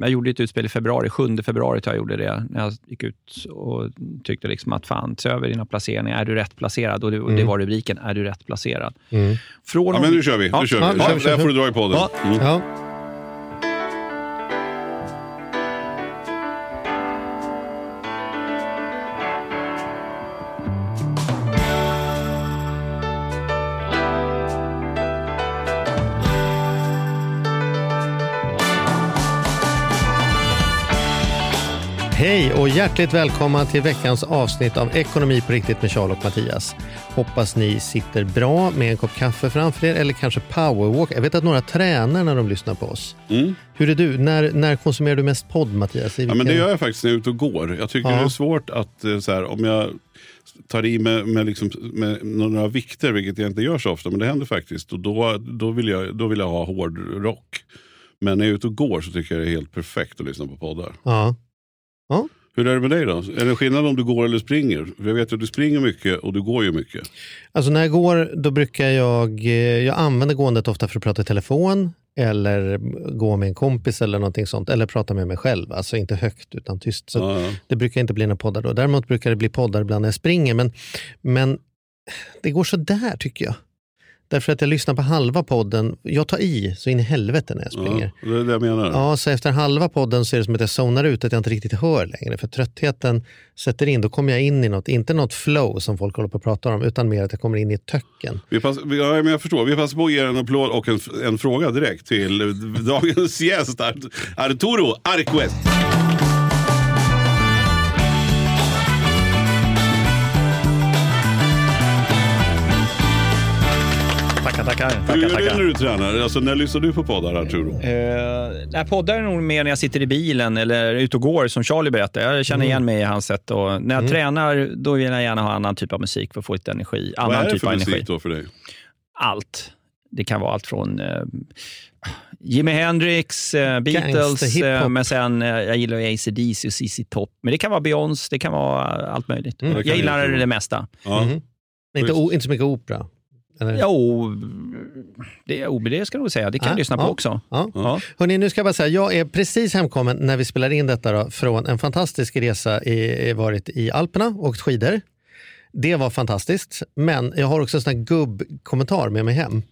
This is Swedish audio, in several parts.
Jag gjorde ett utspel i februari, 7 februari tror jag gjorde det, när jag gick ut och tyckte liksom att fan, se över dina placeringar. Är du rätt placerad? Och det, och det var rubriken, är du rätt placerad? Från Ja, men nu kör vi. Ja. Nu kör Ja, vi. kör, Ja, kör, där kör. får du dra i podden. Ja. Mm. Hej och hjärtligt välkomna till veckans avsnitt av Ekonomi på riktigt med Charles och Mattias. Hoppas ni sitter bra med en kopp kaffe framför er eller kanske powerwalk. Jag vet att några tränar när de lyssnar på oss. Mm. Hur är du? När, när konsumerar du mest podd Mattias? I Ja, men det vilken- gör jag faktiskt när jag är ute och går. Jag tycker Ja. det är svårt att, eh, så här, om jag tar i med, med, liksom, med några vikter, vilket jag inte gör så ofta, men det händer faktiskt. Och då, då, vill jag, då vill jag ha hård rock. Men när jag är ute och går så tycker jag det är helt perfekt att lyssna på poddar. Ja. Hur är det med dig då? Är det skillnad om du går eller springer? För jag vet att du springer mycket och du går ju mycket. Alltså när jag går, då brukar jag, eh, jag använder gåendet ofta för att prata i telefon eller gå med en kompis eller någonting sånt. Eller prata med mig själv, alltså inte högt utan tyst. Så Ja, ja. Det brukar inte bli några poddar då. Däremot brukar det bli poddar ibland när jag springer. Men, men det går så där tycker jag. Därför att jag lyssnar på halva podden. Jag tar i så in i helvete när jag springer. Ja, det är det jag menar. Ja, så efter halva podden så är det som att jag zonar ut, att jag inte riktigt hör längre. För tröttheten sätter in, då kommer jag in i något, inte något flow som folk håller på att prata om, utan mer att jag kommer in i ett töcken. Vi pass, ja, men jag förstår. Vi passar på att ge en applåd och en, en fråga direkt till dagens gäst, Art- Arturo Arquest. Tackar, tackar. Hur tackar, gör du tackar. när du tränar? Alltså, när lyssnar du på poddar, Arturo? Eh, nej, poddar är nog mer när jag sitter i bilen eller ute och går, som Charlie berättade. Jag känner igen mig i hans sätt. Och när jag tränar, då vill jag gärna ha annan typ av musik för att få lite energi. Vad Annan är det typ för musik energi. då för dig? Allt. Det kan vara allt från eh, Jimi Hendrix, eh, Beatles, eh, men sen eh, jag gillar AC/DC och ZZ Top. Men det kan vara Beyoncé, det kan vara allt möjligt. Mm. Det Jag det gillar vara. det mesta. Ja. Mhm. Inte, o, inte så mycket opera? Eller? Jo, det, det ska nog säga. Det kan Ja, jag lyssna på ja. också. Ja. Ja. Hörrni, nu ska jag bara säga, jag är precis hemkommen när vi spelar in detta då, från en fantastisk resa i, varit i Alperna och åkt skidor. Det var fantastiskt, men jag har också en sån här gubbkommentar med mig hem.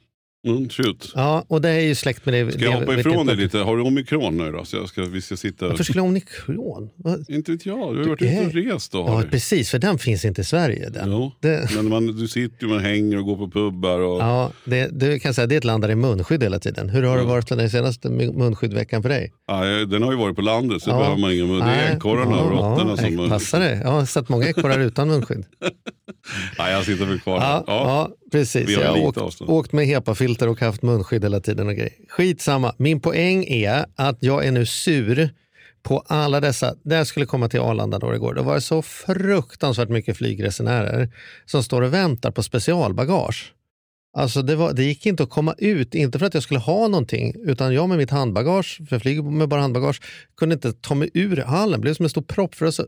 Mm, shoot. Ja, och det är ju släkt med det. Ska jag det- hoppa ifrån dig lite? Har du omikron nu då? Så jag ska, vi ska sitta... Varför skulle omikron? Vad? Inte vet jag. Du har ju varit Du ute och rest då. Ja, du. precis, för den finns inte i Sverige. Den. Jo. Det, Men man, du sitter ju, man hänger och går på pubbar. Och, ja, det, det, kan jag säga, det är ett land där det är munskydd hela tiden. Hur har det Ja. varit den senaste munskyddveckan för dig? Ja, den har ju varit på landet så Ja. behöver man inga mun. Det är ekorrarna och råttorna ja, som... Passar det? Jag har sett många ekorrar utan munskydd. Nej, jag sitter väl kvar Ja, ja. Precis. Jag har åkt, avstånd. åkt med HEPA-filter och haft munskydd hela tiden och grejer. Skitsamma. Min poäng är att jag är nu sur på alla dessa, när jag skulle komma till Arlanda då igår, då var det så fruktansvärt mycket flygresenärer som står och väntar på specialbagage. Alltså det, var, det gick inte att komma ut, inte för att jag skulle ha någonting, utan jag med mitt handbagage, för jag flyger med bara handbagage, kunde inte ta mig ur hallen. Det blev som en stor propp för det så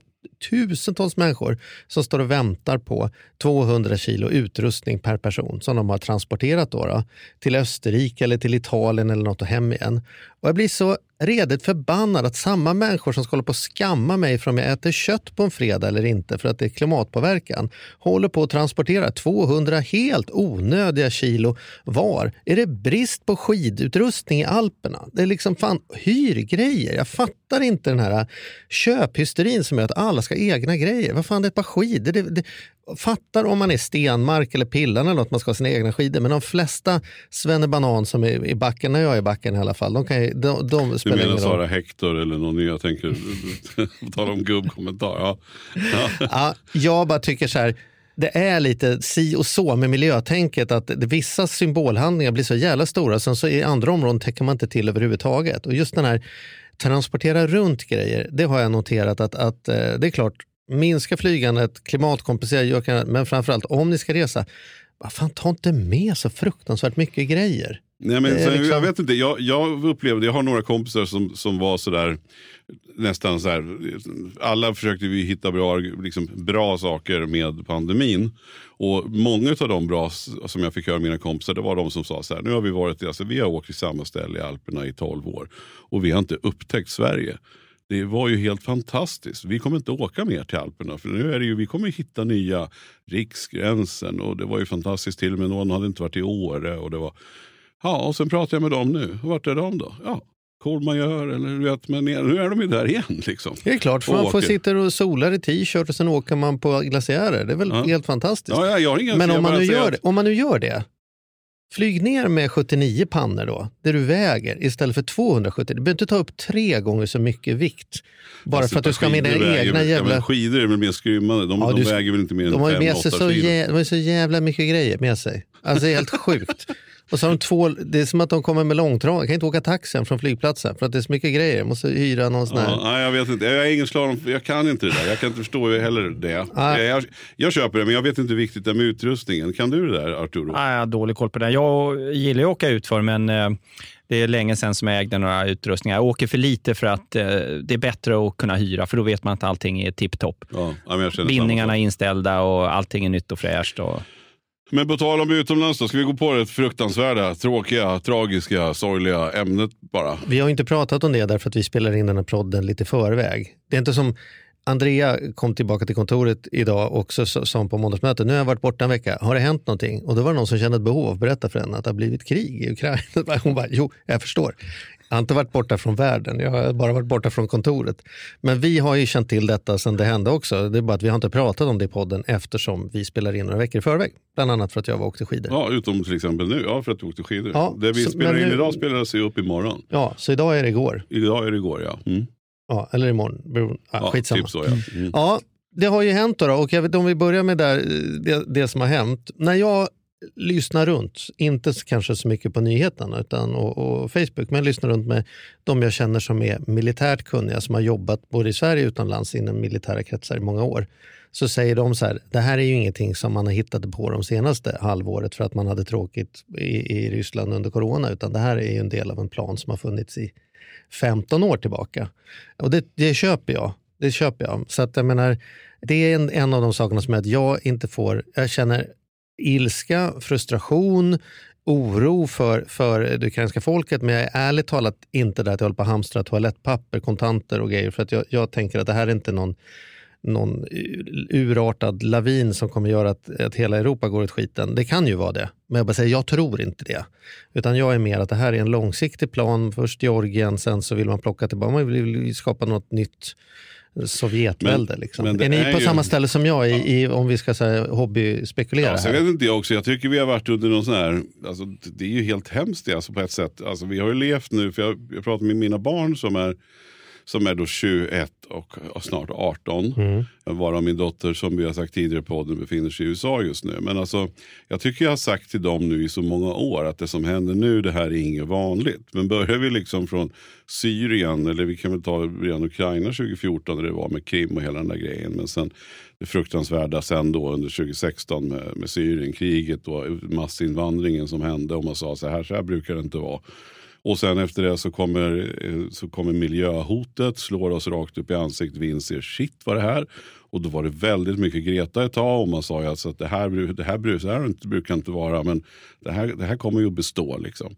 tusentals människor som står och väntar på 200 kilo utrustning per person som de har transporterat då, då till Österrike eller till Italien eller något och hem igen. Och jag blir så redigt förbannad att samma människor som ska hålla på att skamma mig för om jag äter kött på en fredag eller inte för att det är klimatpåverkan håller på att transportera 200 helt onödiga kilo var. Är det brist på skidutrustning i Alperna? Det är liksom fan hyrgrejer. Jag fattar inte den här köphysterin som gör att alla ska ha egna grejer. Vad fan, det är ett par skidor. Det, det, fattar om man är Stenmark eller Pillarna eller något, man ska ha sina egna skidor. Men de flesta svennebanan som är i backen, när jag är i backen i alla fall, de, kan, ju- de, de Du spelar menar ingen roll. Sara Hector eller någon? Jag tänker, på tal om gubbkommentar. Ja. Ja. Ja, jag bara tycker så här, det är lite si och så med miljötänket att vissa symbolhandlingar blir så jävla stora, sen så i andra områden täcker man inte till överhuvudtaget. Och just den här transportera runt grejer, det har jag noterat att, att eh, det är klart, minska flygandet, klimatkompensera, men framförallt om ni ska resa, vad fan, ta inte med så fruktansvärt mycket grejer. Nej, men, liksom- Jag vet inte, jag, jag upplevde, jag har några kompisar som, som var sådär nästan så här, alla försökte vi hitta bra, liksom, bra saker med pandemin. Och många av de bra som jag fick höra av mina kompisar, det var de som sa så här, nu har vi varit, alltså, vi har åkt till samma ställe i Alperna i 12 år och vi har inte upptäckt Sverige. Det var ju helt fantastiskt. Vi kommer inte åka mer till Alperna. För nu är det ju, vi kommer hitta nya Riksgränsen. Och det var ju fantastiskt. Till och med någon hade inte varit i Åre. Och det var, ja, och sen pratar jag med dem nu. Vart är de då? Ja, Kolmajör eller du vet, men nu är de ju där igen. Liksom. Det är klart, för man får sitta och sola i t-shirt och sen åker man på glaciärer. Det är väl Ja. helt fantastiskt. Ja, ja, Men om man, nu gör att- om man nu gör det, flyg ner med 79 pannor då, det du väger, istället för 270. Du behöver inte ta upp tre gånger så mycket vikt. Bara Alltså, för att du ska ha med dina väger egna Ja, jävla... men skidor är väl mer skrymmande. De, Ja, de du- väger väl inte mer än De med 5-8 sig så, kilo. jä, de har ju så jävla mycket grejer med sig. Alltså det är helt sjukt. Och så har de två, det är som att de kommer med långtradare. kan inte åka taxi från flygplatsen för att det är så mycket grejer. Jag måste hyra någon sån här. Ja, nej, jag vet inte. Jag är ingen slalom. Jag kan inte det där. Jag kan inte förstå heller det. Nej. Jag, jag köper det, men jag vet inte hur viktigt det är med utrustningen. Kan du det där, Arturo? Ah, jag har dålig koll på det. Jag gillar ju att åka ut för men eh, det är länge sedan som jag ägde några utrustningar. Jag åker för lite för att eh, det är bättre att kunna hyra, för då vet man att allting är tipptopp. Ja, Bindningarna är inställda och allting är nytt och fräscht. Och... Men på tal om utomlands då, ska vi gå på det fruktansvärda, tråkiga, tragiska, sorgliga ämnet bara? Vi har inte pratat om det därför att vi spelar in den här podden lite i förväg. Det är inte som Andrea kom tillbaka till kontoret idag och så sa hon på måndagsmötet, nu har jag varit borta en vecka, har det hänt någonting? Och då var det någon som kände ett behov av att berätta för henne att det har blivit krig i Ukraina. Hon bara, jo, jag förstår. Jag har inte varit borta från världen, jag har bara varit borta från kontoret. Men vi har ju känt till detta sedan det hände också. Det är bara att vi har inte pratat om det i podden eftersom vi spelar in några veckor i förväg. Bland annat för att jag var åkte skidor. Ja, utom till exempel nu, ja, för att du åkte skidor. Ja, det vi så- spelar in nu- idag spelas ju upp imorgon. Ja, så idag är det igår. Idag är det igår, ja. Mm. Ja, eller imorgon. Beror- Ja, ja skitsamma. typ så, ja. Mm. Ja, det har ju hänt då, då och jag vet, om vi börjar med där, det, det som har hänt. När jag Lyssna runt, inte kanske så mycket på nyheterna utan, och, och Facebook, men lyssna runt med de jag känner som är militärt kunniga, som har jobbat både i Sverige och utomlands inom militära kretsar i många år. Så säger de så här, det här är ju ingenting som man har hittat på de senaste halvåret för att man hade tråkigt i, i Ryssland under corona, utan det här är ju en del av en plan som har funnits i 15 år tillbaka. Och det, det köper jag. Det köper jag. Så att jag menar, det är en, en av de sakerna som är att jag inte får, jag känner ilska, frustration, oro för, för det ukrainska folket. Men jag är ärligt talat inte där att jag håller på att hamstra toalettpapper, kontanter och grejer. För att jag, jag tänker att det här är inte någon, någon urartad lavin som kommer göra att, att hela Europa går åt skiten. Det kan ju vara det. Men jag bara säger, jag tror inte det. Utan jag är mer att det här är en långsiktig plan. Först Georgien, sen så vill man plocka tillbaka, man vill skapa något nytt Sovjetvälde. Men- liksom. men är ni är på ju- samma ställe som jag i, i om vi ska säga, hobbyspekulera Ja, sen vet inte jag också, jag tycker vi har varit under någon sån här, alltså, det är ju helt hemskt det, alltså, på ett sätt. Alltså, vi har ju levt nu, för jag, jag pratar med mina barn som är, som är då 21 och, och snart 18. Mm. Varav min dotter som vi har sagt tidigare i podden befinner sig i USA just nu. Men alltså, jag tycker jag har sagt till dem nu i så många år att det som händer nu det här är inget vanligt. Men börjar vi liksom från Syrien eller vi kan väl ta redan Ukraina 2014 när det var med Krim och hela den där grejen. Men sen det fruktansvärda sen då under 2016 med, med Syrienkriget och massinvandringen som hände och man sa så här, så här brukar det inte vara. Och sen efter det så kommer, eh, så kommer miljöhotet, slår oss rakt upp i ansiktet. Vi inser shit vad det här. Och då var det väldigt mycket Greta ett tag och man sa ju alltså att det här, det här, det här brukar inte vara men det här, det här kommer ju att bestå liksom.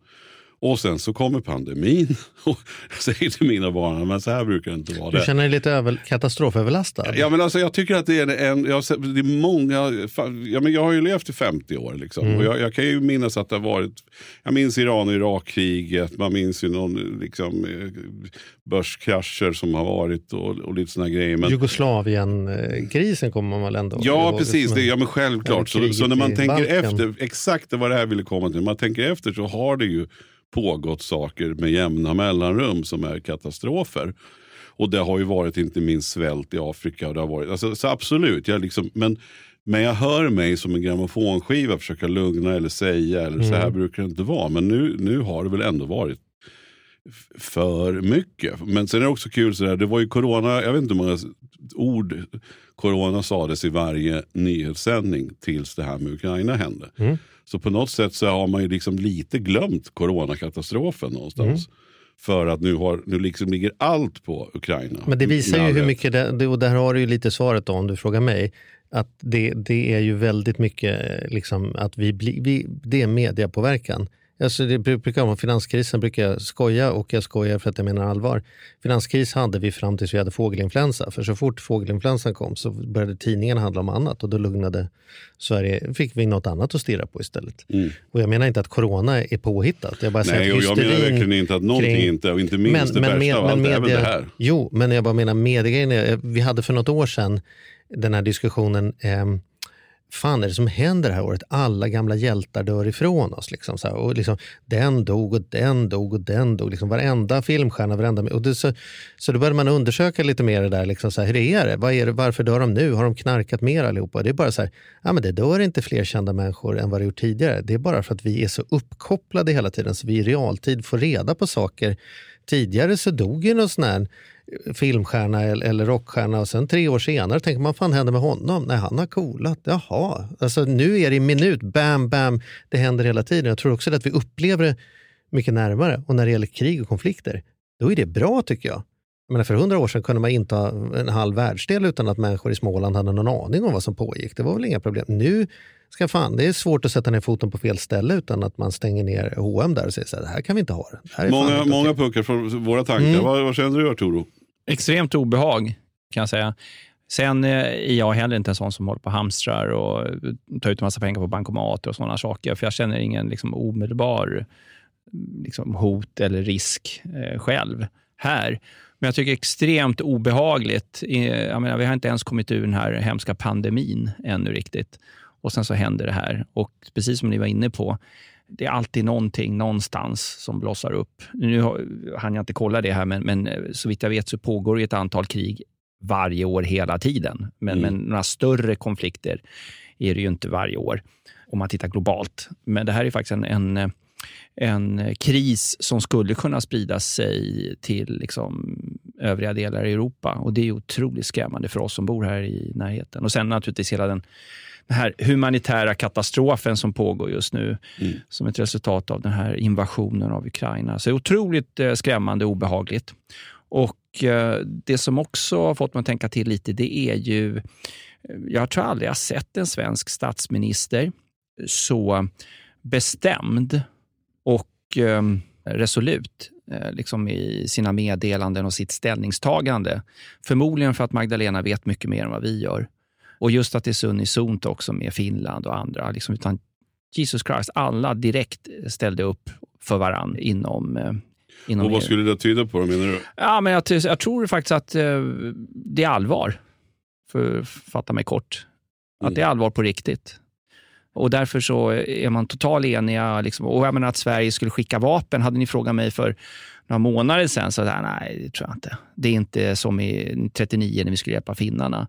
Och sen så kommer pandemin och jag säger till mina barn men så här brukar det inte vara. Du Det. känner dig lite över, katastroföverlastad? Ja, men alltså, jag tycker att det är en, jag det är många, ja, men jag har ju levt i 50 år liksom. Mm. Och jag, jag kan ju minnas att det har varit, jag minns Iran och Irakkriget, man minns ju någon liksom, eh, börskrascher som har varit och, och lite sådana grejer. Men, Jugoslavien-krisen kommer man väl ändå Ja, ihåg precis. Det, ja, men självklart. Så, så när man tänker Balkan. efter, exakt det var det här ville komma till. När man tänker efter så har det ju pågått saker med jämna mellanrum som är katastrofer. Och det har ju varit inte minst svält i Afrika. Och det har varit, alltså, så absolut, jag liksom, men, men jag hör mig som en grammofonskiva försöka lugna eller säga eller så här brukar det inte vara. Men nu, nu har det väl ändå varit för mycket. Men sen är det också kul, så där, det var ju corona, jag vet inte hur många ord corona sades i varje nyhetssändning tills det här med Ukraina hände. Mm. Så på något sätt så har man ju liksom lite glömt coronakatastrofen någonstans. Mm. För att nu, har, nu liksom ligger allt på Ukraina. Men det visar ju hur mycket, det, det- och där har du ju lite svaret då om du frågar mig, att det, det är ju väldigt mycket liksom att vi blir, vi, det är mediapåverkan. Alltså det bru- brukar om finanskrisen brukar jag skoja och jag skojar för att jag menar allvar. Finanskris hade vi fram tills vi hade fågelinfluensa. För så fort fågelinfluensan kom så började tidningarna handla om annat och då lugnade Sverige, fick vi något annat att stirra på istället. Och jag menar inte att corona är påhittat. Jag bara säger Nej, att och jag menar verkligen inte att någonting kring- inte, och inte minst det värsta av allt, är väl det här. Jo, men jag bara menar mediegrejen. Vi hade för något år sedan den här diskussionen. Eh, fan är det som händer det här året? Alla gamla hjältar dör ifrån oss. Liksom, så här, och liksom, den dog och den dog och den dog. Liksom, varenda filmstjärna, varenda... Och det, så, så då började man undersöka lite mer det där. Liksom, så här, hur är det? Vad är det? Varför dör de nu? Har de knarkat mer allihopa? Det är bara så här, ja, men det dör inte fler kända människor än vad det gjort tidigare. Det är bara för att vi är så uppkopplade hela tiden så vi i realtid får reda på saker. Tidigare så dog ju någon sån här eh, filmstjärna eller, rockstjärna och sen tre år senare tänker man, vad fan händer med honom? Nej, han har coolat. Jaha, alltså nu är det i minut, bam, bam, det händer hela tiden. Jag tror också att vi upplever det mycket närmare. Och när det gäller krig och konflikter, då är det bra tycker jag. jag menar, för hundra år sedan kunde man inte ha en halv världsdel utan att människor i Småland hade någon aning om vad som pågick. Det var väl inga problem. Nu ska fan, det är svårt att sätta ner foten på fel ställe utan att man stänger ner H&M där och säger så här, det här kan vi inte ha. Det här är fan Många, många okej." puckar från våra tankar. Mm. Vad, vad känner du Arturo? Extremt obehag, kan jag säga. Sen eh, är jag heller inte en sån som håller på och hamstrar och tar ut en massa pengar på bankomater och sådana saker. För jag känner ingen liksom, omedelbar liksom, hot eller risk eh, själv här. Men jag tycker det är extremt obehagligt. Eh, Jag menar, vi har inte ens kommit ur den här hemska pandemin ännu riktigt. Och sen så händer det här. Och precis som ni var inne på, det är alltid någonting någonstans som blossar upp. Nu har- hann jag inte kolla det här, men, men eh, så vitt jag vet så pågår det ett antal krig varje år hela tiden. Men, Mm. men några större konflikter är det ju inte varje år om man tittar globalt. Men det här är faktiskt en, en, en kris som skulle kunna sprida sig till liksom, övriga delar i Europa. Och Det är otroligt skrämmande för oss som bor här i närheten. Och sen naturligtvis hela den, den här humanitära katastrofen som pågår just nu Mm. som ett resultat av den här invasionen av Ukraina. Så det är otroligt eh, skrämmande och obehagligt. Och eh, Det som också har fått mig att tänka till lite, det är ju... Jag tror aldrig jag sett en svensk statsminister så bestämd och eh, resolut eh, liksom i sina meddelanden och sitt ställningstagande. Förmodligen för att Magdalena vet mycket mer än vad vi gör. Och just att det är unisont också med Finland och andra. Liksom, utan Jesus Christ, alla direkt ställde upp för varann inom, eh, inom Och vad EU. skulle det tyda på då, menar du? Ja, men jag, jag tror faktiskt att eh, det är allvar, för att fatta mig kort. Att Mm. det är allvar på riktigt. Och därför så är man total eniga. Liksom. Och jag menar att Sverige skulle skicka vapen. Hade ni frågat mig för några månader sedan så här, nej, det tror jag inte. Det är inte som i 39 när vi skulle hjälpa finnarna.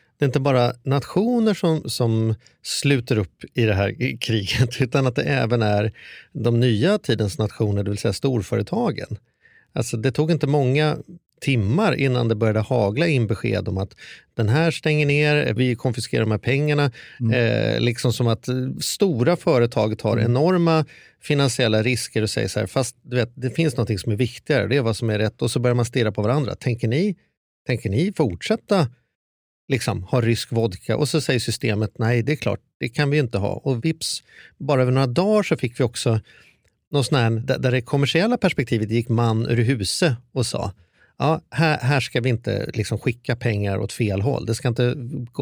det är inte bara nationer som, som sluter upp i det här kriget utan att det även är de nya tidens nationer, det vill säga storföretagen. Alltså det tog inte många timmar innan det började hagla in besked om att den här stänger ner, vi konfiskerar de här pengarna. Eh, liksom som att stora företag tar enorma finansiella risker och säger så här, fast du vet, det finns något som är viktigare, det är vad som är rätt. Och så börjar man stirra på varandra. Tänker ni, tänker ni fortsätta liksom, ha rysk vodka? Och så säger systemet, nej det är klart, det kan vi inte ha. Och vips, bara över några dagar så fick vi också någon sån här, där, det kommersiella perspektivet gick man ur huset och sa ja, här, här ska vi inte liksom skicka pengar åt fel håll. Det ska inte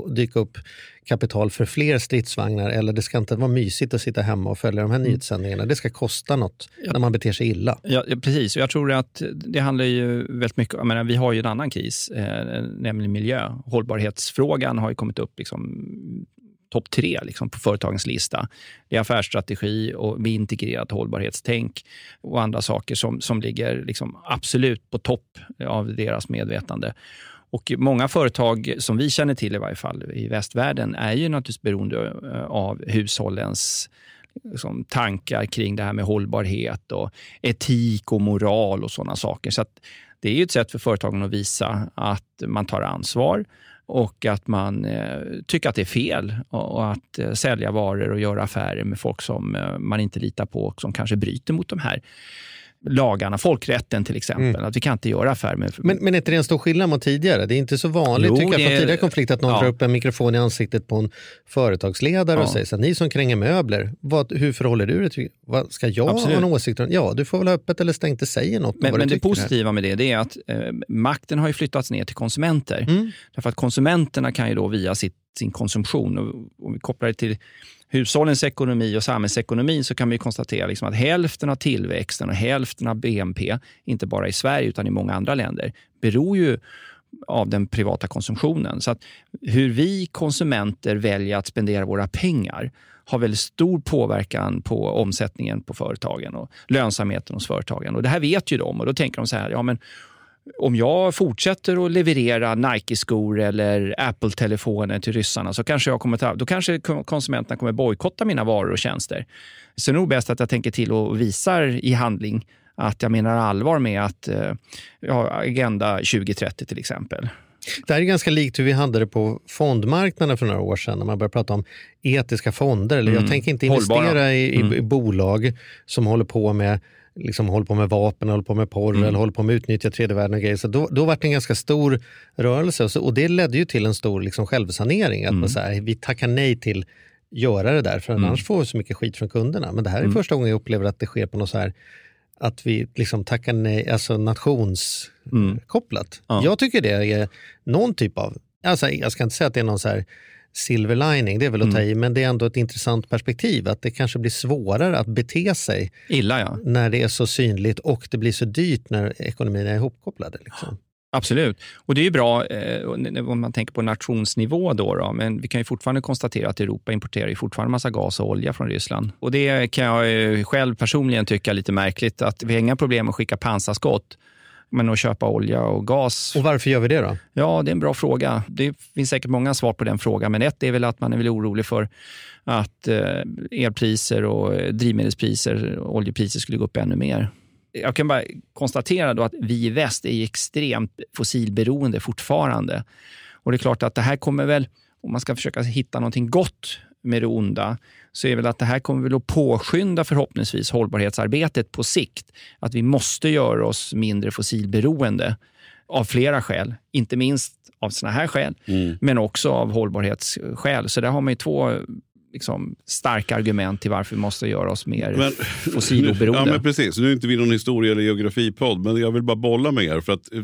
dyka upp kapital för fler stridsvagnar eller det ska inte vara mysigt att sitta hemma och följa de här nyhetssändningarna. Det ska kosta något när man beter sig illa. Ja, ja, precis. Och jag tror att det handlar ju väldigt mycket menar, Vi har ju en annan kris, eh, nämligen miljö. Hållbarhetsfrågan har ju kommit upp liksom, topp tre liksom, på företagens lista. Det är affärsstrategi och med integrerat hållbarhetstänk och andra saker som, som ligger liksom, absolut på topp av deras medvetande. Och Många företag som vi känner till i varje fall i västvärlden är ju naturligtvis beroende eh, av hushållens liksom, tankar kring det här med hållbarhet och etik och moral och sådana saker. Så att det är ju ett sätt för företagen att visa att man tar ansvar och att man eh, tycker att det är fel och, och att eh, sälja varor och göra affärer med folk som eh, man inte litar på och som kanske bryter mot de här lagarna, folkrätten till exempel. Att vi kan inte göra affärer med... Men, men är inte det en stor skillnad mot tidigare? Det är inte så vanligt Jo, tycker jag från är- tidigare konflikter att någon ja. drar upp en mikrofon i ansiktet på en företagsledare och Ja. säger så här, ni som kränger möbler, vad, hur förhåller du dig till vad, Ska jag Absolut. ha en åsikt? Ja, du får väl ha öppet eller stängt, det säger något Men, men det positiva med det, det är att eh, makten har ju flyttats ner till konsumenter. Mm. Därför att konsumenterna kan ju då via sitt, sin konsumtion, och om vi kopplar det till hushållens ekonomi och samhällsekonomin så kan vi konstatera liksom att hälften av tillväxten och hälften av BNP, inte bara i Sverige utan i många andra länder, beror ju av den privata konsumtionen. Så att hur vi konsumenter väljer att spendera våra pengar har väldigt stor påverkan på omsättningen på företagen och lönsamheten hos företagen. Och det här vet ju de och då tänker de så här, ja men om jag fortsätter att leverera Nike-skor eller Apple-telefoner till ryssarna så kanske, jag kommer ta, då kanske konsumenterna kommer bojkotta mina varor och tjänster. Så det är nog bäst att jag tänker till och visar i handling att jag menar allvar med att eh, ja, Agenda 2030 till exempel. Det här är ganska likt hur vi hade det på fondmarknaden för några år sedan när man började prata om etiska fonder. Eller jag Mm. tänker inte Hållbara. investera i, i, Mm. i bolag som håller på med liksom håller på med vapen, håller på med porr Mm. eller håller på med att utnyttja tredje världen och grejer. Så då, då var det en ganska stor rörelse och, så, och det ledde ju till en stor liksom, självsanering. Att Mm. man säger vi tackar nej till göra det där för Mm. annars får vi så mycket skit från kunderna. Men det här är Mm. första gången jag upplever att det sker på något så här att vi liksom tackar nej, alltså nationskopplat. Ja. Jag tycker det är någon typ av, alltså jag ska inte säga att det är någon så här silver lining, det är väl att ta i, men det är ändå ett intressant perspektiv att det kanske blir svårare att bete sig Illa ja. när det är så synligt och det blir så dyrt när ekonomin är ihopkopplade. Liksom. Absolut. Och det är ju bra eh, om man tänker på nationsnivå. Då, då, men vi kan ju fortfarande konstatera att Europa importerar ju fortfarande massa gas och olja från Ryssland. Och Det kan jag eh, själv personligen tycka är lite märkligt. att Vi har inga problem att skicka pansarskott, men att köpa olja och gas. Och varför gör vi det då? Ja, det är en bra fråga. Det finns säkert många svar på den frågan, men ett är väl att man är väl orolig för att eh, elpriser och eh, drivmedelspriser och oljepriser skulle gå upp ännu mer. Jag kan bara konstatera då att vi i väst är extremt fossilberoende fortfarande. Och det är klart att det här kommer väl, om man ska försöka hitta någonting gott med det onda, så är väl att det här kommer väl att påskynda förhoppningsvis hållbarhetsarbetet på sikt. Att vi måste göra oss mindre fossilberoende av flera skäl. Inte minst av såna här skäl, Mm. men också av hållbarhetsskäl. Så där har man ju två liksom, starka argument till varför vi måste göra oss mer Men- fossiloberoende. Ja, men precis. Nu är inte vi någon historia eller geografipodd, men jag vill bara bolla med er. För att, eh,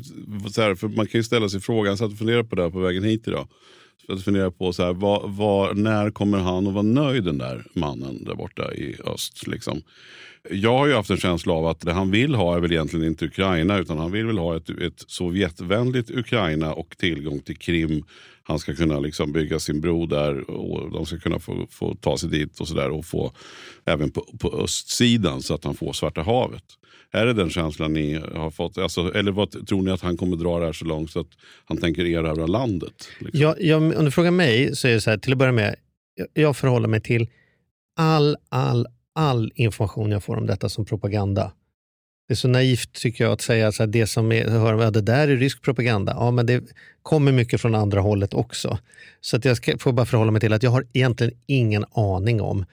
så här, för man kan ju ställa sig frågan, jag satt och funderade på det här på vägen hit idag. Så att fundera på så här, vad, vad, när kommer han att vara nöjd den där mannen där borta i öst? Liksom. Jag har ju haft en känsla av att det han vill ha är väl egentligen inte Ukraina utan han vill väl ha ett, ett Sovjetvänligt Ukraina och tillgång till Krim. Han ska kunna liksom bygga sin bro där och de ska kunna få, få ta sig dit och sådär och få även på, på östsidan så att han får Svarta havet. Är det den känslan ni har fått? Alltså, eller vad tror ni att han kommer dra det här så långt så att han tänker erövra landet? Liksom? Ja, ja, om du frågar mig så är det så här, till att börja med, jag, jag förhåller mig till all, all, all information jag får om detta som propaganda. Det är så naivt tycker jag att säga att det som är, hör, ja, det där är rysk propaganda. Ja, men det kommer mycket från andra hållet också. Så att jag ska, får bara förhålla mig till att jag har egentligen ingen aning om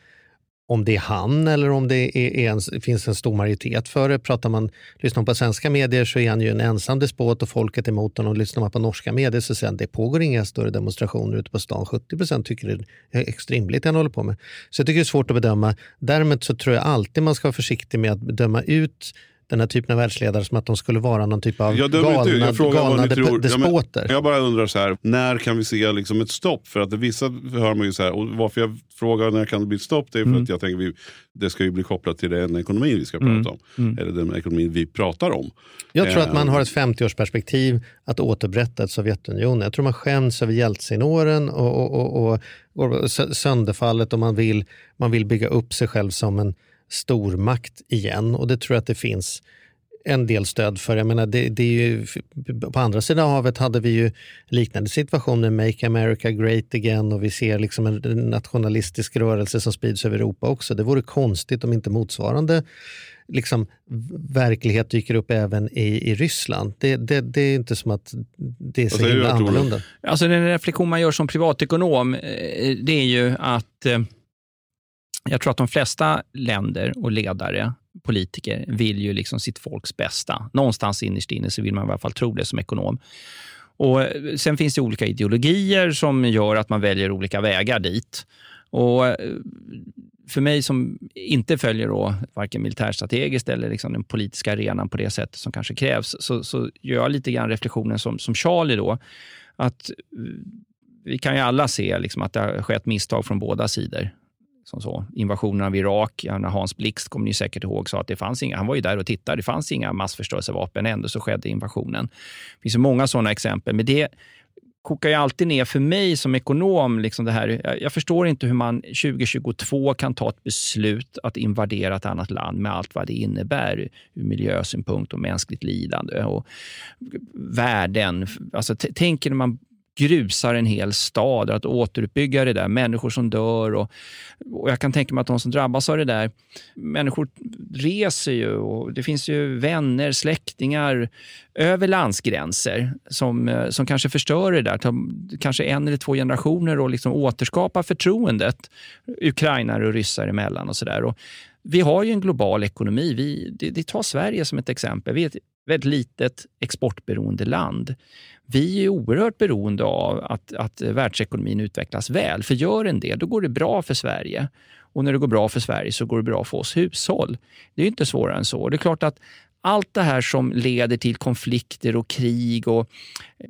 om det är han eller om det är, är en, finns en stor majoritet för det. Pratar man, lyssnar man på svenska medier så är han ju en ensam despot och folket är emot honom. Lyssnar man på norska medier så säger han det pågår inga större demonstrationer ute på stan. 70 procent tycker det är extremt det han håller på med. Så jag tycker det är svårt att bedöma. Däremot så tror jag alltid man ska vara försiktig med att bedöma ut den här typen av världsledare som att de skulle vara någon typ av Jag dömer inte galna, Jag frågar galna de- tror. Ja, men despoter. jag bara undrar så här, när kan vi se liksom ett stopp? För att vissa hör man ju så här, och varför jag frågar när kan det bli ett stopp, det är för Mm. att jag tänker vi, det ska ju bli kopplat till den ekonomin vi ska Mm. prata om. Eller den ekonomin vi pratar om. Jag tror att man Eh, har ett 50-årsperspektiv att återupprätta ett Sovjetunionen. Jag tror man skäms över Jeltsin-åren och, och, och, och, och sö- sönderfallet och man vill, man vill bygga upp sig själv som en stormakt igen. Och det tror jag att det finns en del stöd för. Jag menar, det, det är ju, på andra sidan havet hade vi ju liknande situationer, Make America Great Again och vi ser liksom en nationalistisk rörelse som sprids över Europa också. Det vore konstigt om inte motsvarande liksom, verklighet dyker upp även i, i Ryssland. Det, det, det är inte som att det är så himla annorlunda. Alltså den reflektion man gör som privatekonom, eh, det är ju att eh, jag tror att de flesta länder och ledare, politiker, vill ju liksom sitt folks bästa. Någonstans innerst inne så vill man i alla fall tro det som ekonom. Och eh, Sen finns det olika ideologier som gör att man väljer olika vägar dit. Och eh, för mig som inte följer då varken militärstrategiskt eller liksom den politiska arenan på det sättet som kanske krävs, så, så gör jag lite grann reflektionen som, som Charlie då, att eh, vi kan ju alla se liksom att det har skett misstag från båda sidor. Som så. Invasionen av Irak, Hans Blixt, kommer ni säkert ihåg, sa att det fanns inga, han var ju där och tittade, det fanns inga massförstörelsevapen, ändå så skedde invasionen. Det finns ju många sådana exempel, men det kokar ju alltid ner för mig som ekonom. Liksom det här, jag, jag förstår inte hur man 2022 kan ta ett beslut att invadera ett annat land med allt vad det innebär ur miljösynpunkt och mänskligt lidande och värden. Alltså, tänker man grusar en hel stad, att återuppbygga det där, människor som dör. Och, och Jag kan tänka mig att de som drabbas av det där, människor reser ju och det finns ju vänner, släktingar över landsgränser som, eh, som kanske förstör det där. Tar kanske en eller två generationer och liksom återskapa förtroendet ukrainare och ryssar emellan och sådär. Vi har ju en global ekonomi. Vi, det, det tar Sverige som ett exempel. Vi är ett väldigt litet exportberoende land. Vi är oerhört beroende av att, att världsekonomin utvecklas väl. För gör den det, då går det bra för Sverige. Och när det går bra för Sverige så går det bra för oss hushåll. Det är inte svårare än så. Det är klart att allt det här som leder till konflikter och krig och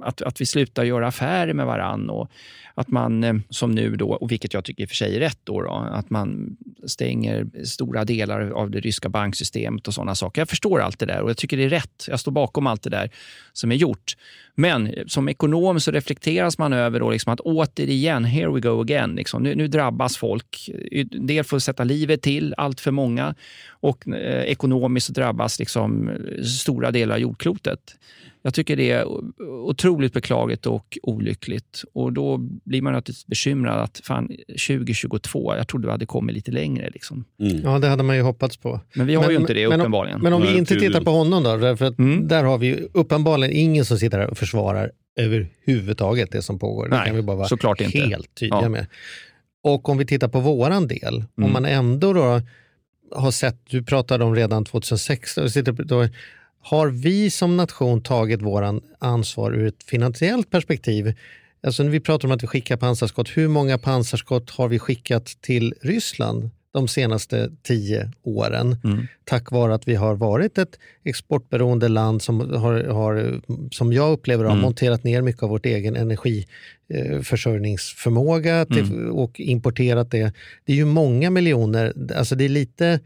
att, att vi slutar göra affärer med varann och att man, eh, som nu då, och vilket jag tycker i och för sig är rätt, då, då att man stänger stora delar av det ryska banksystemet och sådana saker. Jag förstår allt det där och jag tycker det är rätt. Jag står bakom allt det där som är gjort. Men eh, som ekonom så reflekteras man över då liksom att återigen, here we go again. Liksom. Nu, nu drabbas folk. Eh, en del får sätta livet till, allt för många. Och eh, ekonomiskt så drabbas liksom stora delar av jordklotet. Jag tycker det är otroligt beklagligt och olyckligt. Och Då blir man naturligtvis bekymrad att fan, 2022, jag trodde vi hade kommit lite längre. Liksom. Ja, det hade man ju hoppats på. Men vi har ju inte det men, uppenbarligen. Men om vi Nej, inte tydligen. tittar på honom då, att Mm. där har vi ju uppenbarligen ingen som sitter här och försvarar överhuvudtaget det som pågår. Det Nej, kan vi bara vara inte. helt tydliga Ja. med. Och om vi tittar på våran del, om Mm. man ändå då har sett, du pratade om redan 2016, Har vi som nation tagit våran ansvar ur ett finansiellt perspektiv? Alltså när vi pratar om att vi skickar pansarskott, hur många pansarskott har vi skickat till Ryssland de senaste tio åren? Tack vare att vi har varit ett exportberoende land som, har, har, som jag upplever har monterat ner mycket av vårt egen energiförsörjningsförmåga till, och importerat det. Det är ju många miljoner, alltså det är lite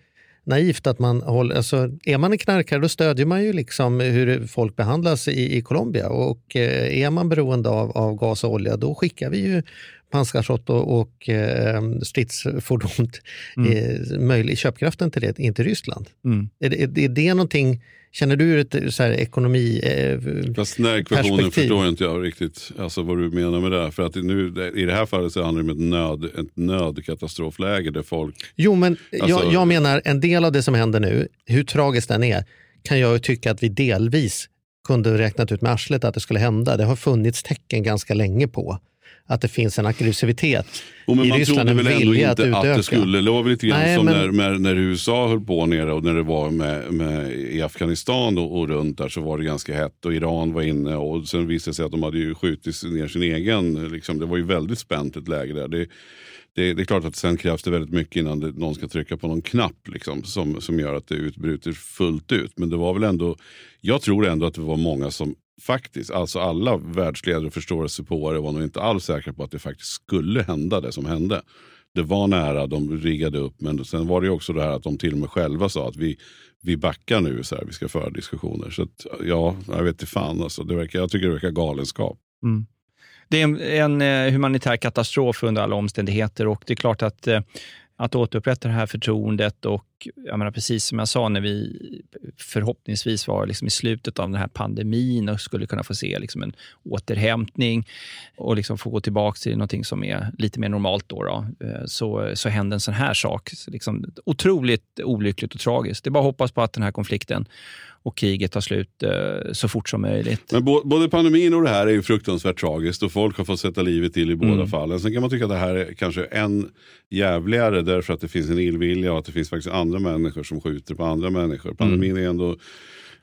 naivt att man håller, alltså är man en knarkare då stödjer man ju liksom hur folk behandlas i, i Colombia och eh, är man beroende av, av gas och olja då skickar vi ju pansarskott och, och eh, stridsfordon, eh, möjlig, köpkraften till det, inte Ryssland. Mm. Är, det, är, är det någonting, känner du ur ett så här, ekonomi eh, Fast den här ekvationen förstår inte jag riktigt alltså, vad du menar med det. För att nu, i det här fallet så handlar det om ett, nöd, ett nödkatastrofläge där folk... Jo, men Alltså- jag, jag menar en del av det som händer nu, hur tragiskt den är, kan jag ju tycka att vi delvis kunde räknat ut med arslet att det skulle hända. Det har funnits tecken ganska länge på att det finns en aggressivitet Och men i man Ryssland, trodde en väl ändå inte att att, utöka. det skulle, det var väl lite grann Nej, som men- när, när, när USA höll på nere och när det var med, med, i Afghanistan och, och runt där så var det ganska hett och Iran var inne och sen visade det sig att de hade ju skjutit ner sin egen, liksom, det var ju väldigt spänt ett läge där. Det, det, det är klart att sen krävs det väldigt mycket innan det, någon ska trycka på någon knapp liksom, som, som gör att det utbryter fullt ut. Men det var väl ändå, jag tror ändå att det var många som faktiskt, alltså alla världsledare och förståelsepåare var nog inte alls säkra på att det faktiskt skulle hända det som hände. Det var nära, de riggade upp, men sen var det också det här att de till och med själva sa att vi, vi backar nu, så här, vi ska föra diskussioner. Så att, ja, jag vet inte fan alltså. Det verkar, jag tycker det verkar galenskap. Mm. Det är en, en eh, humanitär katastrof under alla omständigheter och det är klart att, eh, att återupprätta det här förtroendet och jag menar, precis som jag sa när vi förhoppningsvis var liksom i slutet av den här pandemin och skulle kunna få se liksom en återhämtning och liksom få gå tillbaka till någonting som är lite mer normalt då, då eh, så, så hände en sån här sak. Så liksom, otroligt olyckligt och tragiskt. Det är bara att hoppas på att den här konflikten och kriget tar slut eh, så fort som möjligt. Men både pandemin och det här är ju fruktansvärt tragiskt och folk har fått sätta livet till i båda Mm. fallen. Sen kan man tycka att det här är kanske än jävligare därför att det finns en illvilja och att det finns faktiskt andra människor som skjuter på andra människor. Pandemin är ändå,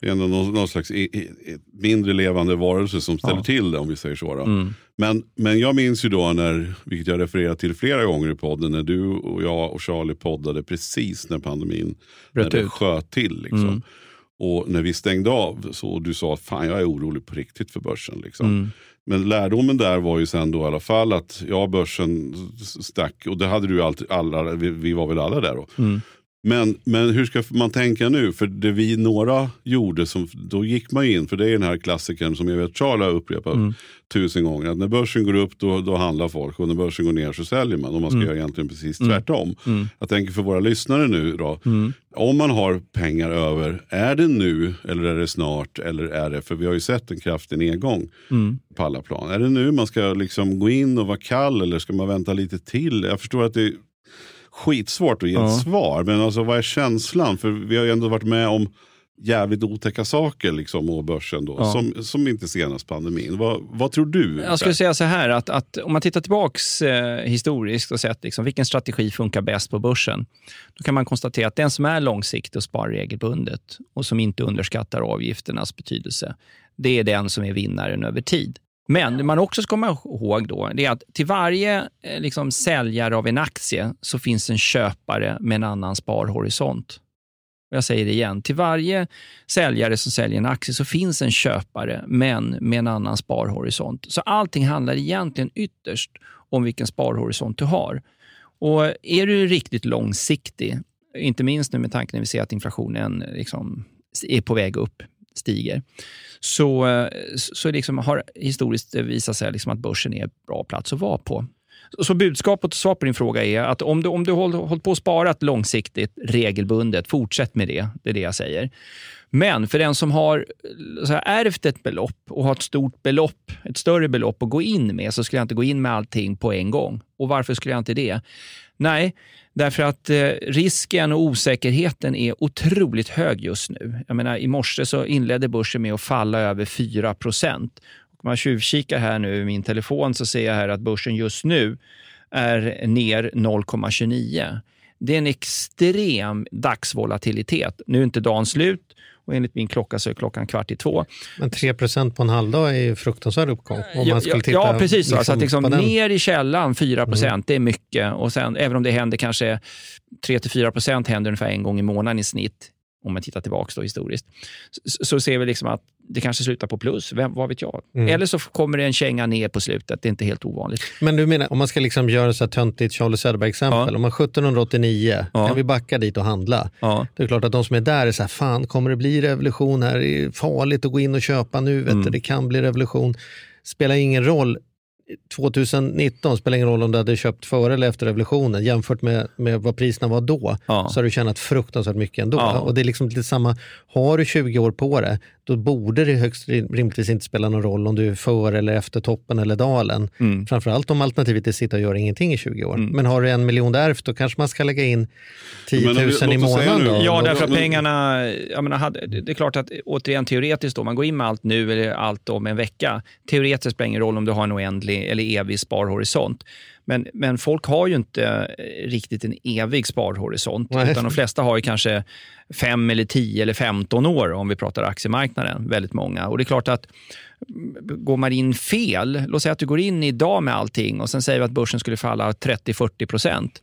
ändå någon, någon slags i, i, mindre levande varelse som ställer Ja. till det om vi säger så. Mm. Men, men jag minns ju då när, vilket jag refererat till flera gånger i podden, när du och jag och Charlie poddade precis när pandemin Bröt när det sköt till. Liksom. Mm. Och när vi stängde av så du sa att fan jag är orolig på riktigt för börsen. Liksom. Mm. Men lärdomen där var ju sen då i alla fall att ja, börsen stack och det hade du alltid, alla, vi, vi var väl alla där då. Men, men hur ska man tänka nu? För det vi några gjorde, som, då gick man in, för det är den här klassikern som jag vet Charlie har upprepat Mm. tusen gånger. Att när börsen går upp då, då handlar folk och när börsen går ner så säljer man. Och man ska Mm. göra egentligen precis Mm. tvärtom. Mm. Jag tänker för våra lyssnare nu då. Mm. Om man har pengar över, är det nu eller är det snart? Eller är det, för vi har ju sett en kraftig nedgång Mm. på alla plan. Är det nu man ska liksom gå in och vara kall eller ska man vänta lite till? Jag förstår att det är skitsvårt att ge Ja. ett svar. Men alltså, vad är känslan? För vi har ju ändå varit med om jävligt otäcka saker liksom, och börsen då. Ja. Som, som inte senast pandemin. Vad, vad tror du? Jag skulle säga så här, att, att om man tittar tillbaks eh, historiskt och sett liksom, vilken strategi funkar bäst på börsen, då kan man konstatera att den som är långsiktig och sparar regelbundet och som inte underskattar avgifternas betydelse, det är den som är vinnaren över tid. Men det man också ska komma ihåg då, det är att till varje eh, liksom, säljare av en aktie så finns en köpare med en annan sparhorisont. Jag säger det igen, till varje säljare som säljer en aktie så finns en köpare, men med en annan sparhorisont. Så allting handlar egentligen ytterst om vilken sparhorisont du har. Och är du riktigt långsiktig, inte minst nu med tanke när vi ser att inflationen liksom är på väg upp, stiger, så, eh, så liksom har historiskt visat sig liksom att börsen är en bra plats att vara på. Så budskapet och svar på din fråga är att om du, om du håller, håller på att sparat långsiktigt, regelbundet, fortsätt med det. Det är det jag säger. Men för den som har så här, ärvt ett belopp och har ett stort belopp, ett större belopp att gå in med, så skulle jag inte gå in med allting på en gång. Och varför skulle jag inte det? Nej, därför att eh, risken och osäkerheten är otroligt hög just nu. Jag menar, I morse så inledde börsen med att falla över 4 procent. Man tjuvkikar här nu i min telefon så ser jag här att börsen just nu är ner 0,29. det är en extrem dagsvolatilitet. Nu är inte dagen slut och enligt min klocka så är klockan kvart i två. Men 3% på en halvdag är ju fruktansvärd uppgång. Om Ja, man skulle titta ja, precis. så. så att liksom ner i källan 4 Mm. det är mycket. Och sen, även om det händer kanske 3-4% händer ungefär en gång i månaden i snitt, om man tittar tillbaka historiskt, så, så ser vi liksom att det kanske slutar på plus. Vem, vad vet jag? Mm. Eller så kommer det en känga ner på slutet. Det är inte helt ovanligt. Men du menar, om man ska liksom göra så här töntigt Charlie Söderberg-exempel. Ja. Om man 1789, Ja. kan vi backa dit och handla? Ja. Det är klart att de som är där är så här, fan kommer det bli revolution här? Det är farligt att gå in och köpa nu, vet Mm. du, det kan bli revolution. Spelar ingen roll. 2019 spelar ingen roll om du hade köpt före eller efter revolutionen. Jämfört med, med vad priserna var då Ja. så har du tjänat fruktansvärt mycket ändå. Ja. Och det är liksom lite samma, har du 20 år på det, då borde det högst rim- rimligtvis inte spela någon roll om du är före eller efter toppen eller dalen. Mm. Framförallt om alternativet är att sitta och göra ingenting i 20 år. Men har du en miljon ärvt, då kanske man ska lägga in 10 000 Men om vi- i månaden. Då. Ja, därför att pengarna... Jag menar, hade, det är klart att återigen teoretiskt, då, man går in med allt nu eller allt om en vecka. Teoretiskt spelar det ingen roll om du har en oändlig eller evig sparhorisont. Men, men folk har ju inte eh, riktigt en evig sparhorisont. Nej. Utan de flesta har ju kanske 5 eller 10 eller 15 år om vi pratar aktiemarknaden. Väldigt många. Och det är klart att mm, går man in fel, låt säga att du går in idag med allting och sen säger vi att börsen skulle falla 30-40 procent.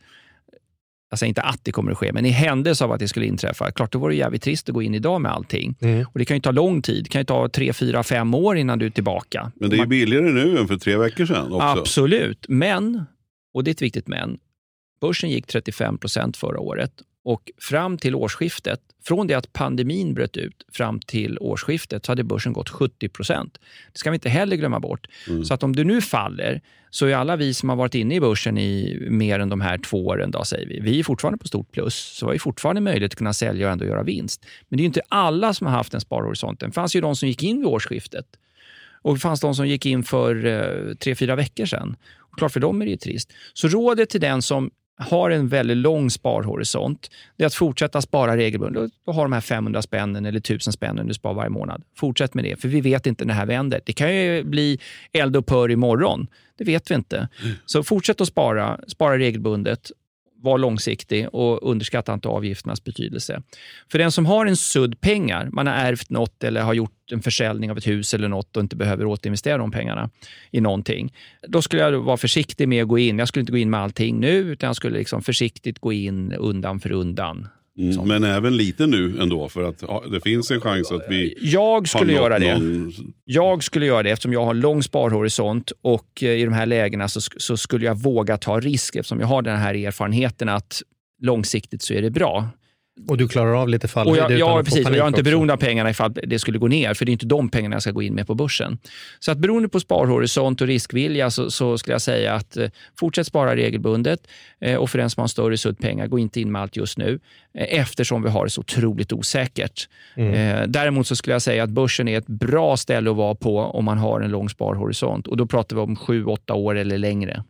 Jag säger inte att det kommer att ske, men i händelse av att det skulle inträffa, klart då vore det jävligt trist att gå in idag med allting. Mm. Och Det kan ju ta lång tid, det kan ju ta 3, 4, 5 år innan du är tillbaka. Men det är ju billigare nu än för tre veckor sedan också. Absolut, men, och det är ett viktigt men, börsen gick 35 procent förra året och fram till årsskiftet, från det att pandemin bröt ut fram till årsskiftet så hade börsen gått 70 procent. Det ska vi inte heller glömma bort. Så att om du nu faller så är alla vi som har varit inne i börsen i mer än de här två åren, då, säger vi, vi är fortfarande på stort plus. Så vi har fortfarande möjlighet att kunna sälja och ändå göra vinst. Men det är inte alla som har haft en sparhorisont. Det fanns ju de som gick in vid årsskiftet. Och det fanns de som gick in för eh, tre, fyra veckor sedan. Och klart för dem är det ju trist. Så rådet till den som har en väldigt lång sparhorisont, det är att fortsätta spara regelbundet och ha de här 500 spännen eller 1000 spännen du spar varje månad. Fortsätt med det, för vi vet inte när det här vänder. Det kan ju bli eld pör imorgon. Det vet vi inte. Så fortsätt att spara, spara regelbundet, var långsiktig och underskatta inte avgifternas betydelse. För den som har en sudd pengar, man har ärvt något eller har gjort en försäljning av ett hus eller något och inte behöver återinvestera de pengarna i någonting. Då skulle jag vara försiktig med att gå in. Jag skulle inte gå in med allting nu, utan jag skulle liksom försiktigt gå in undan för undan. Mm, men även lite nu ändå, för att ja, det finns en chans att vi Jag skulle göra det. någon- Jag skulle göra det eftersom jag har en lång sparhorisont och eh, i de här lägena så, så skulle jag våga ta risk eftersom jag har den här erfarenheten att långsiktigt så är det bra. Och du klarar av lite Och fallhöjd jag, ja, precis. Och jag är inte också. beroende av pengarna ifall det skulle gå ner, för det är inte de pengarna jag ska gå in med på börsen. Så att beroende på sparhorisont och riskvilja så, så skulle jag säga att eh, fortsätt spara regelbundet eh, och för den som har en större sudd pengar, gå inte in med allt just nu eh, eftersom vi har det så otroligt osäkert. Eh, däremot så skulle jag säga att börsen är ett bra ställe att vara på om man har en lång sparhorisont och då pratar vi om sju, åtta år eller längre.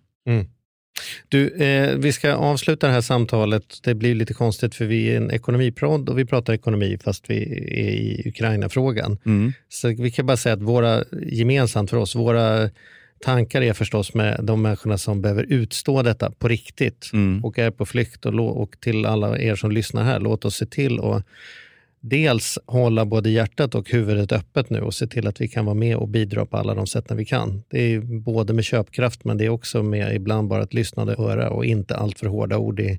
Du, eh, vi ska avsluta det här samtalet. Det blir lite konstigt för vi är en ekonomiprodd och vi pratar ekonomi fast vi är i Ukraina-frågan. Så vi kan bara säga att våra, gemensamt för oss, våra tankar är förstås med de människorna som behöver utstå detta på riktigt och är på flykt. Och, och till alla er som lyssnar här, låt oss se till att dels hålla både hjärtat och huvudet öppet nu och se till att vi kan vara med och bidra på alla de sätten vi kan. Det är både med köpkraft men det är också med ibland bara ett lyssnande öra och inte allt för hårda ord i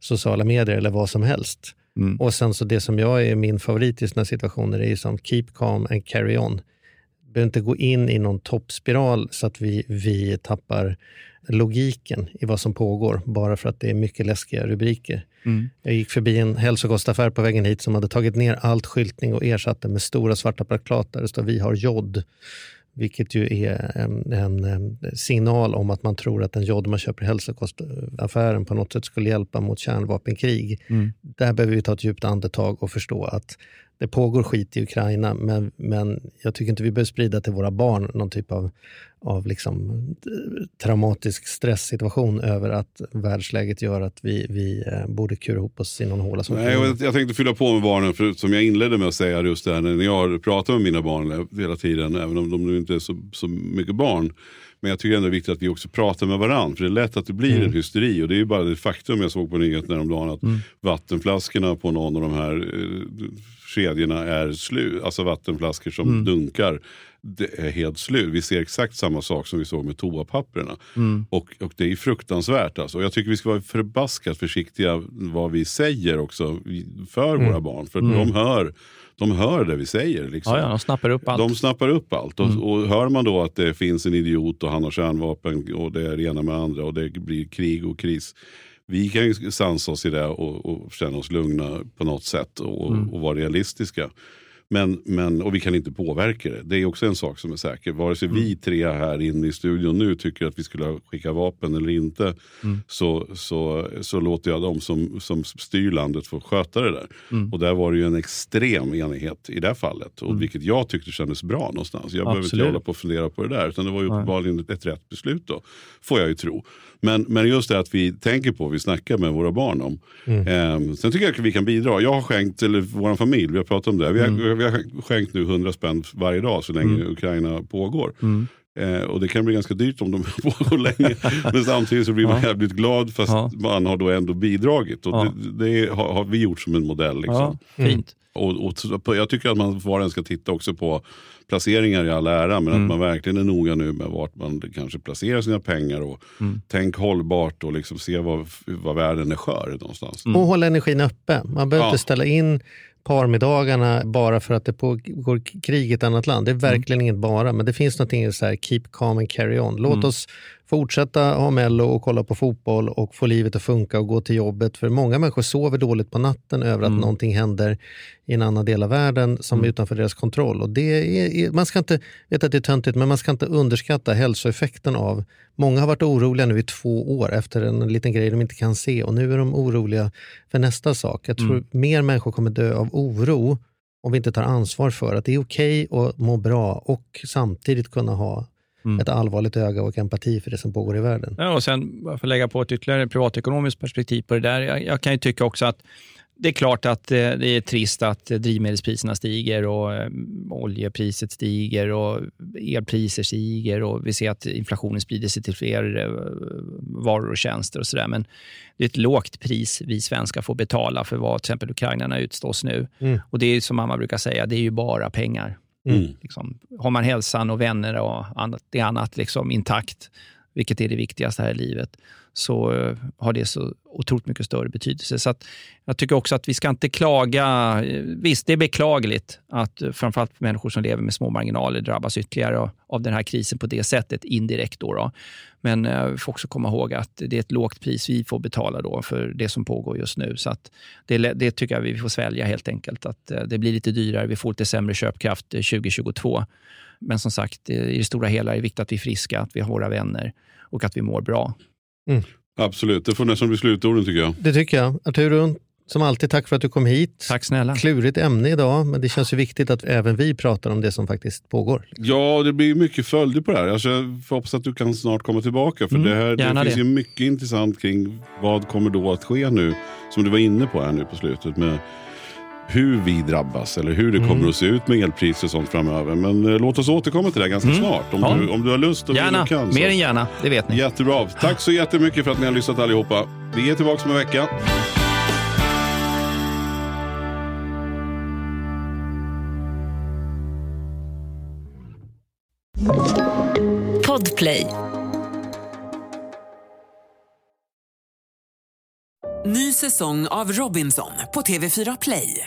sociala medier eller vad som helst. Och sen så det som jag är min favorit i sådana situationer är ju som keep calm and carry on. Vi behöver inte gå in i någon toppspiral så att vi, vi tappar logiken i vad som pågår bara för att det är mycket läskiga rubriker. Jag gick förbi en hälsokostaffär på vägen hit som hade tagit ner allt skyltning och ersatt det med stora svarta plakat där det står vi har jod. Vilket ju är en, en, signal om att man tror att den jod man köper i hälsokostaffären på något sätt skulle hjälpa mot kärnvapenkrig. Där behöver vi ta ett djupt andetag och förstå att det pågår skit i Ukraina men, men jag tycker inte vi behöver sprida till våra barn någon typ av av liksom traumatisk stresssituation över att världsläget gör att vi, vi eh, borde kura ihop oss i någon håla. Som Nej, jag, jag tänkte fylla på med barnen, för som jag inledde med att säga just det här när jag pratar med mina barn hela tiden, även om de nu inte är så, så mycket barn. Men jag tycker ändå det är viktigt att vi också pratar med varandra. För det är lätt att det blir Mm. en hysteri. Och det är ju bara det faktum jag såg på nyheterna häromdagen. Att Mm. vattenflaskorna på någon av de här eh, kedjorna är slut. Alltså vattenflaskor som Mm. dunkar. Det är helt slut. Vi ser exakt samma sak som vi såg med toapapperna. Mm. Och, och det är fruktansvärt. Alltså. Och jag tycker vi ska vara förbaskat försiktiga vad vi säger också för Mm. våra barn. För Mm. de, hör, de hör det vi säger. Liksom. Ja, ja, de snappar upp allt. De snappar upp allt. Och, Mm. och hör man då att det finns en idiot och han har kärnvapen och det är det ena med andra och det blir krig och kris. Vi kan ju sansa oss i det och, och känna oss lugna på något sätt och, Mm. och vara realistiska. Men, men, och vi kan inte påverka det. Det är också en sak som är säker. Vare sig vi tre här inne i studion nu tycker att vi skulle skicka vapen eller inte. Mm. Så, så, så låter jag de som, som styr landet få sköta det där. Mm. Och där var det ju en extrem enighet i det här fallet. Och Mm. Vilket jag tyckte kändes bra någonstans. Jag behöver inte hålla på och fundera på det där. Utan det var ju uppenbarligen ett, rätt beslut då. Får jag ju tro. Men, men just det att vi tänker på, vi snackar med våra barn om. Mm. Ehm, sen tycker jag att vi kan bidra. Jag har skänkt, eller vår familj, vi har pratat om det. Vi har, Mm. Vi har skänkt nu 100 spänn varje dag så länge Mm. Ukraina pågår. Mm. Eh, och det kan bli ganska dyrt om de pågår länge. Men samtidigt så blir man Ja. jävligt glad fast Ja. man har då ändå bidragit. Och Ja. det det har, har vi gjort som en modell. Liksom. Ja, fint. Och, och jag tycker att man var och en ska titta också på placeringar i all ära. Men Mm. att man verkligen är noga nu med vart man kanske placerar sina pengar. Och Mm. Tänk hållbart och liksom se vad, vad världen är skör någonstans. Mm. Och hålla energin uppe. Man behöver Ja. inte ställa in parmiddagarna bara för att det pågår krig i ett annat land. Det är verkligen inget bara, men det finns någonting i så här keep calm and carry on. Låt Mm. oss fortsätta ha mello och kolla på fotboll och få livet att funka och gå till jobbet. För många människor sover dåligt på natten över att Mm. någonting händer i en annan del av världen som är utanför deras kontroll. Och det är, man ska inte, vet att det är töntigt, men man ska inte underskatta hälsoeffekten av Många har varit oroliga nu i två år efter en liten grej de inte kan se och nu är de oroliga för nästa sak. Jag tror Mm. mer människor kommer dö av oro om vi inte tar ansvar för att det är okej att må bra och samtidigt kunna ha Mm. ett allvarligt öga och empati för det som pågår i världen. Ja, och sen för att lägga på ett ytterligare privatekonomiskt perspektiv på det där. Jag, jag kan ju tycka också att det är klart att eh, det är trist att drivmedelspriserna stiger och eh, oljepriset stiger och elpriser stiger och vi ser att inflationen sprider sig till fler eh, varor och tjänster och sådär. Men det är ett lågt pris vi svenskar får betala för vad till exempel ukrainarna utstås nu. Mm. Och det är som mamma brukar säga, det är ju bara pengar. Mm. Liksom, har man hälsan och vänner och annat, det annat liksom intakt, vilket är det viktigaste här i livet, så eh, har det så otroligt mycket större betydelse. Så att jag tycker också att vi ska inte klaga. Visst, det är beklagligt att eh, framförallt människor som lever med små marginaler drabbas ytterligare av- den här krisen på det sättet, indirekt. Då, då. Men eh, vi får också komma ihåg att det är ett lågt pris vi får betala då för det som pågår just nu. Så att det, det tycker jag vi får svälja helt enkelt. Att det blir lite dyrare, vi får lite sämre köpkraft 2022. Men som sagt, i det stora hela är det viktigt att vi är friska, att vi har våra vänner och att vi mår bra. Absolut, det får nästan bli slutorden tycker jag. Det tycker jag. Arturo, som alltid, tack för att du kom hit. Tack snälla. Klurigt ämne idag, men det känns ju viktigt att även vi pratar om det som faktiskt pågår. Ja, det blir mycket följder på det här. Alltså, jag hoppas att du kan snart komma tillbaka. För Mm, det, här, det gärna finns det. ju mycket intressant kring vad kommer då att ske nu. Som du var inne på här nu på slutet. med hur vi drabbas eller hur det Mm. kommer att se ut med elpriser och sånt framöver. Men eh, låt oss återkomma till det ganska Mm. snart. Om, Ja. du, om du har lust och vill Gärna, och kan. så. mer än gärna, det vet ni. Jättebra. Tack så jättemycket för att ni har lyssnat allihopa. Vi är tillbaka om en vecka. Podplay. Ny säsong av Robinson på TV4 Play.